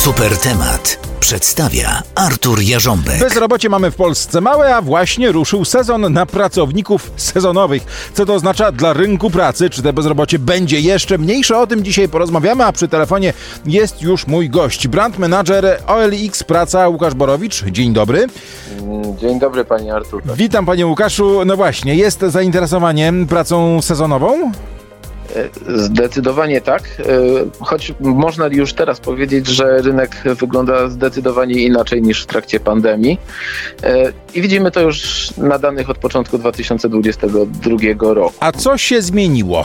Super temat przedstawia Artur Jarząbek. Bezrobocie mamy w Polsce małe, a właśnie ruszył sezon na pracowników sezonowych. Co to oznacza dla rynku pracy? Czy te bezrobocie będzie jeszcze mniejsze? O tym dzisiaj porozmawiamy, a przy telefonie jest już mój gość, brand manager OLX Praca Łukasz Borowicz. Dzień dobry. Dzień dobry panie Arturze. Witam panie Łukaszu. No właśnie, jest zainteresowanie pracą sezonową? Zdecydowanie tak, e, choć można już teraz powiedzieć, że rynek wygląda zdecydowanie inaczej niż w trakcie pandemii. E, I widzimy to już na danych od początku 2022 roku. A co się zmieniło?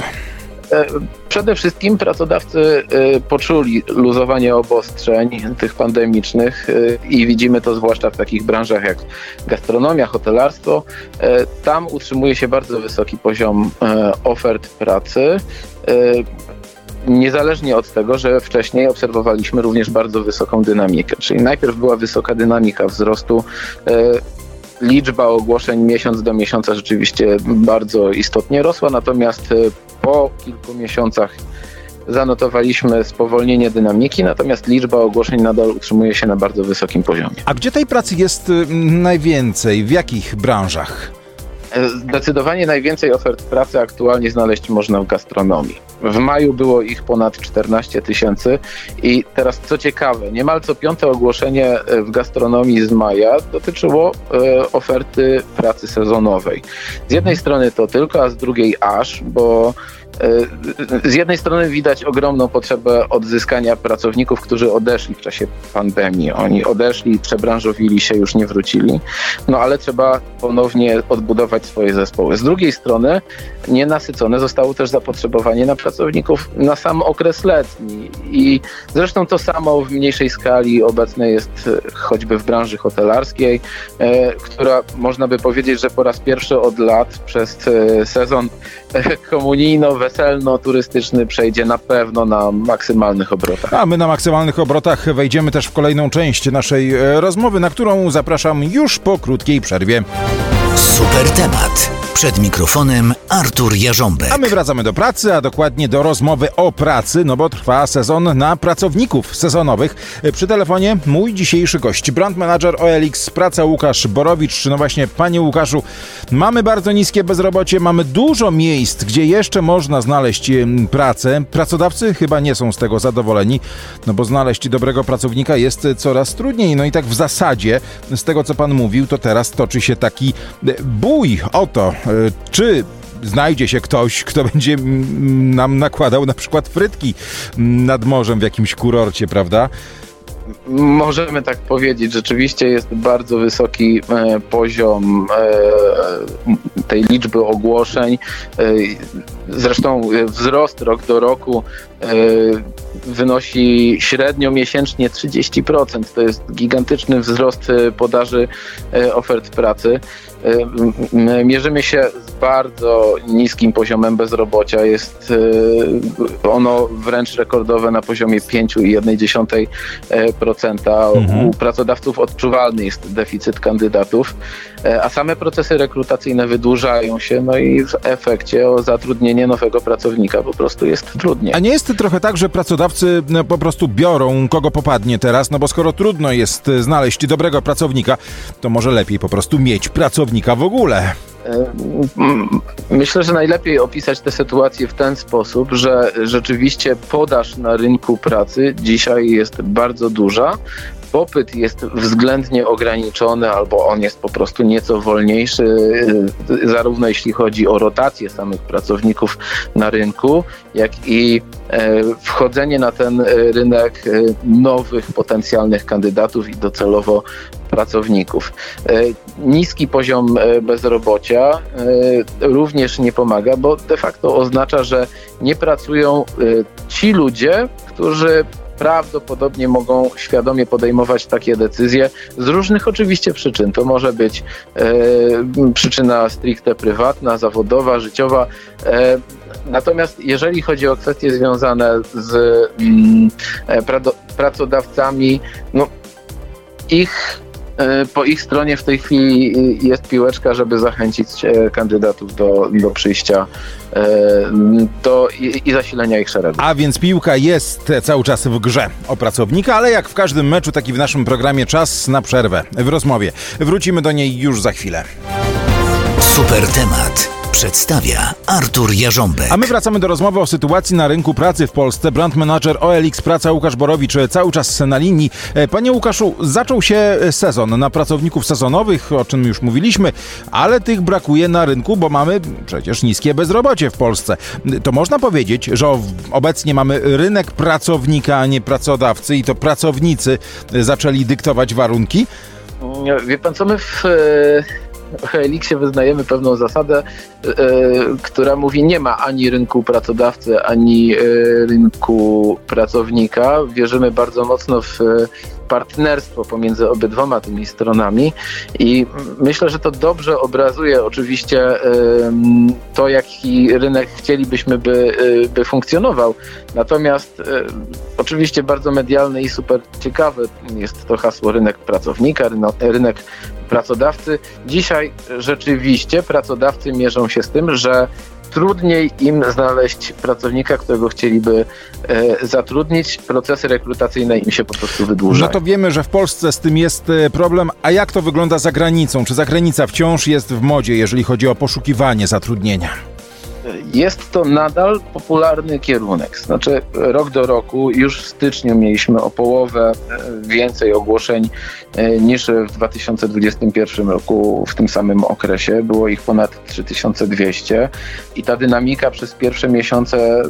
E, Przede wszystkim pracodawcy e, poczuli luzowanie obostrzeń tych pandemicznych e, i widzimy to zwłaszcza w takich branżach jak gastronomia, hotelarstwo. Tam utrzymuje się bardzo wysoki poziom ofert pracy. Niezależnie od tego, że wcześniej obserwowaliśmy również bardzo wysoką dynamikę, czyli najpierw była wysoka dynamika wzrostu liczba ogłoszeń miesiąc do miesiąca rzeczywiście bardzo istotnie rosła, natomiast e, po kilku miesiącach zanotowaliśmy spowolnienie dynamiki, natomiast liczba ogłoszeń nadal utrzymuje się na bardzo wysokim poziomie. A gdzie tej pracy jest y, najwięcej? W jakich branżach? Zdecydowanie najwięcej ofert pracy aktualnie znaleźć można w gastronomii. W maju było ich ponad 14 tysięcy i teraz co ciekawe, niemal co piąte ogłoszenie e, w gastronomii z maja dotyczyło e, oferty pracy sezonowej. Z jednej strony to tylko, a z drugiej aż, bo z jednej strony widać ogromną potrzebę odzyskania pracowników, którzy odeszli w czasie pandemii. Oni odeszli, przebranżowili się, już nie wrócili. No ale trzeba ponownie odbudować swoje zespoły. Z drugiej strony nienasycone zostało też zapotrzebowanie na pracowników na sam okres letni. I zresztą to samo w mniejszej skali obecne jest choćby w branży hotelarskiej, e, która można by powiedzieć, że po raz pierwszy od lat przez e, sezon e, komunijno-weselno-turystyczny przejdzie na pewno na maksymalnych obrotach. A my na maksymalnych obrotach wejdziemy też w kolejną część naszej e, rozmowy, na którą zapraszam już po krótkiej przerwie. Super temat. Przed mikrofonem Artur Jarząbek. A my wracamy do pracy, a dokładnie do rozmowy o pracy, no bo trwa sezon na pracowników sezonowych. Przy telefonie mój dzisiejszy gość, brand manager OLX Praca Łukasz Borowicz. No właśnie, panie Łukaszu, mamy bardzo niskie bezrobocie, mamy dużo miejsc, gdzie jeszcze można znaleźć pracę. Pracodawcy chyba nie są z tego zadowoleni, no bo znaleźć dobrego pracownika jest coraz trudniej. No i tak w zasadzie, z tego co pan mówił, to teraz toczy się taki e, bój o to, czy znajdzie się ktoś, kto będzie nam nakładał na przykład frytki nad morzem w jakimś kurorcie, prawda? Możemy tak powiedzieć, rzeczywiście jest bardzo wysoki e, poziom e, tej liczby ogłoszeń. E, zresztą e, wzrost rok do roku e, wynosi średnio miesięcznie 30%. To jest gigantyczny wzrost e, podaży e, ofert pracy. E, Mierzymy się z bardzo niskim poziomem bezrobocia. Jest e, ono wręcz rekordowe na poziomie 5,1%. e, procenta. U pracodawców odczuwalny jest deficyt kandydatów, e, a same procesy rekrutacyjne wydłużają się, no i w efekcie o zatrudnienie nowego pracownika po prostu jest trudniej. A nie jest trochę tak, że pracodawcy no, po prostu biorą kogo popadnie teraz, no bo skoro trudno jest e, znaleźć dobrego pracownika, to może lepiej po prostu mieć pracownika w ogóle. Mm, Myślę, że najlepiej opisać tę sytuację w ten sposób, że rzeczywiście podaż na rynku pracy dzisiaj jest bardzo duża. Popyt jest względnie ograniczony, albo on jest po prostu nieco wolniejszy, y, zarówno jeśli chodzi o rotację samych pracowników na rynku, jak i e, wchodzenie na ten e, rynek e, nowych potencjalnych kandydatów i docelowo pracowników. Niski poziom bezrobocia również nie pomaga, bo de facto oznacza, że nie pracują ci ludzie, którzy prawdopodobnie mogą świadomie podejmować takie decyzje z różnych oczywiście przyczyn. To może być e, przyczyna stricte prywatna, zawodowa, życiowa. E, natomiast jeżeli chodzi o kwestie związane z mm, e, pracodawcami, no ich po ich stronie w tej chwili jest piłeczka, żeby zachęcić e, kandydatów do, do przyjścia e, do, i, i zasilenia ich szeregu. A więc piłka jest cały czas w grze o pracownika, ale jak w każdym meczu, taki w naszym programie czas na przerwę w rozmowie. Wrócimy do niej już za chwilę. Super temat przedstawia Artur Jarząbek. A my wracamy do rozmowy o sytuacji na rynku pracy w Polsce. Brand manager OLX Praca Łukasz Borowicz e, cały czas na linii. E, panie Łukaszu, zaczął się sezon na pracowników sezonowych, o czym już mówiliśmy, ale tych brakuje na rynku, bo mamy przecież niskie bezrobocie w Polsce. To można powiedzieć, że obecnie mamy rynek pracownika, a nie pracodawcy i to pracownicy zaczęli dyktować warunki. Wie pan co, my w w Elixie wyznajemy pewną zasadę, e, która mówi nie ma ani rynku pracodawcy, ani e, rynku pracownika. Wierzymy bardzo mocno w partnerstwo pomiędzy obydwoma tymi stronami i myślę, że to dobrze obrazuje oczywiście to, jaki rynek chcielibyśmy, by, e, by funkcjonował. Natomiast oczywiście bardzo medialny i super ciekawy jest to hasło rynek pracownika, rynek pracodawcy. Dzisiaj rzeczywiście pracodawcy mierzą się z tym, że trudniej im znaleźć pracownika, którego chcieliby e, zatrudnić. Procesy rekrutacyjne im się po prostu wydłużają. No to wiemy, że w Polsce z tym jest e, problem. A jak to wygląda za granicą? Czy zagranica wciąż jest w modzie, jeżeli chodzi o poszukiwanie zatrudnienia? Jest to nadal popularny kierunek. Znaczy, rok do roku, już w styczniu mieliśmy o połowę e, więcej ogłoszeń e, niż w 2021 roku w tym samym okresie. Było ich ponad 3200 i ta dynamika przez pierwsze miesiące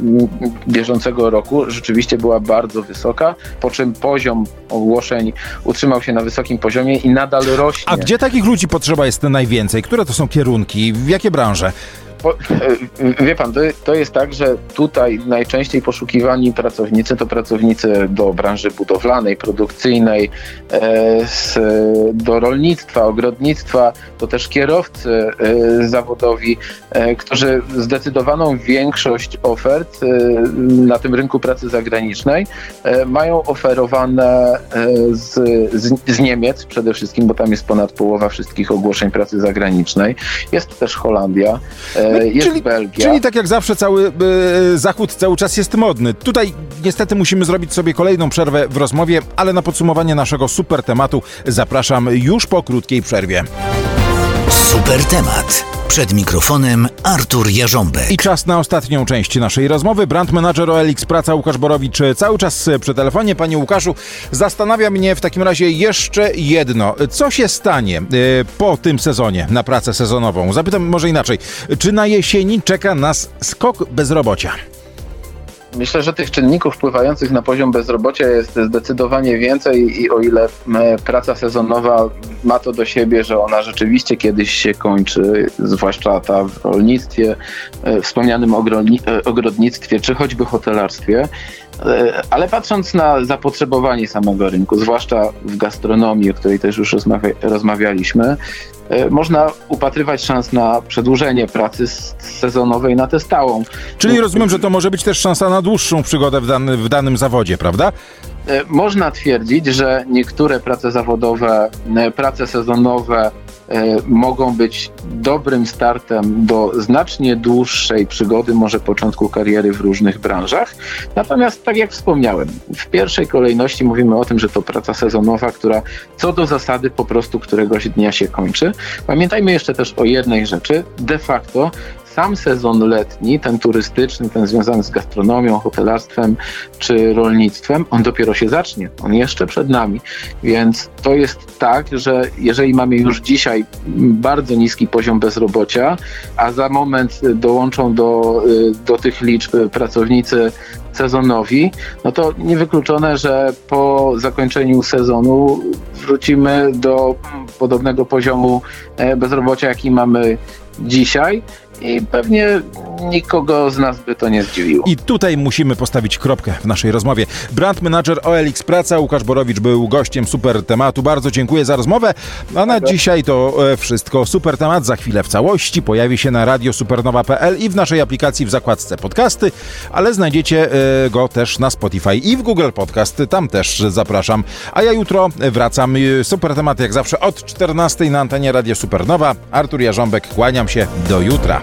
bieżącego roku rzeczywiście była bardzo wysoka, po czym poziom ogłoszeń utrzymał się na wysokim poziomie i nadal rośnie. A gdzie takich ludzi potrzeba jest najwięcej? Które to są kierunki? W jakie branże? E, wie pan, to, jest tak, że tutaj najczęściej poszukiwani pracownicy to pracownicy do branży budowlanej, produkcyjnej, e, do rolnictwa, ogrodnictwa, to też kierowcy e, zawodowi, którzy zdecydowaną większość ofert na tym rynku pracy zagranicznej mają oferowane z, z, z Niemiec przede wszystkim, bo tam jest ponad połowa wszystkich ogłoszeń pracy zagranicznej. Jest też Holandia. No, jest czyli, Belgia. Czyli tak jak zawsze cały e, Zachód cały czas jest modny. Tutaj niestety musimy zrobić sobie kolejną przerwę w rozmowie, ale na podsumowanie naszego super tematu zapraszam już po krótkiej przerwie. Super temat. Przed mikrofonem Artur Jarząbek. I czas na ostatnią część naszej rozmowy. Brand manager OLX Praca Łukasz Borowicz cały czas przy telefonie. Panie Łukaszu, zastanawia mnie w takim razie jeszcze jedno. Co się stanie e, po tym sezonie na pracę sezonową? Zapytam może inaczej. Czy na jesieni czeka nas skok bezrobocia? Myślę, że tych czynników wpływających na poziom bezrobocia jest zdecydowanie więcej i o ile praca sezonowa ma to do siebie, że ona rzeczywiście kiedyś się kończy, zwłaszcza ta w rolnictwie, e, wspomnianym e, ogrodnictwie czy choćby hotelarstwie, e, ale patrząc na zapotrzebowanie samego rynku, zwłaszcza w gastronomii, o której też już rozmawialiśmy, E, można upatrywać szans na przedłużenie pracy sezonowej na tę stałą. Czyli rozumiem, że to może być też szansa na dłuższą przygodę w, dany, w danym zawodzie, prawda? E, można twierdzić, że niektóre prace zawodowe, e, prace sezonowe E, mogą być dobrym startem do znacznie dłuższej przygody, może początku kariery w różnych branżach. Natomiast, tak jak wspomniałem, w pierwszej kolejności mówimy o tym, że to praca sezonowa, która co do zasady po prostu któregoś dnia się kończy. Pamiętajmy jeszcze też o jednej rzeczy. De facto sam sezon letni, ten turystyczny, ten związany z gastronomią, hotelarstwem czy rolnictwem, on dopiero się zacznie. On jeszcze przed nami. Więc to jest tak, że jeżeli mamy już dzisiaj bardzo niski poziom bezrobocia, a za moment dołączą do, do tych liczb pracownicy sezonowi, no to niewykluczone, że po zakończeniu sezonu wrócimy do podobnego poziomu e, bezrobocia, jaki mamy dzisiaj i pewnie nikogo z nas by to nie zdziwiło. I tutaj musimy postawić kropkę w naszej rozmowie. Brand manager OLX Praca, Łukasz Borowicz był gościem super tematu. Bardzo dziękuję za rozmowę. A na dzisiaj to e, wszystko. Super temat za chwilę w całości pojawi się na radiosupernowa.pl i w naszej aplikacji w zakładce podcasty, ale znajdziecie e, go też na Spotify i w Google Podcast. Tam też zapraszam. A ja jutro wracam. E, super temat jak zawsze od 14 na antenie Radio Supernowa. Artur Jarząbek, kłaniam się. Do jutra.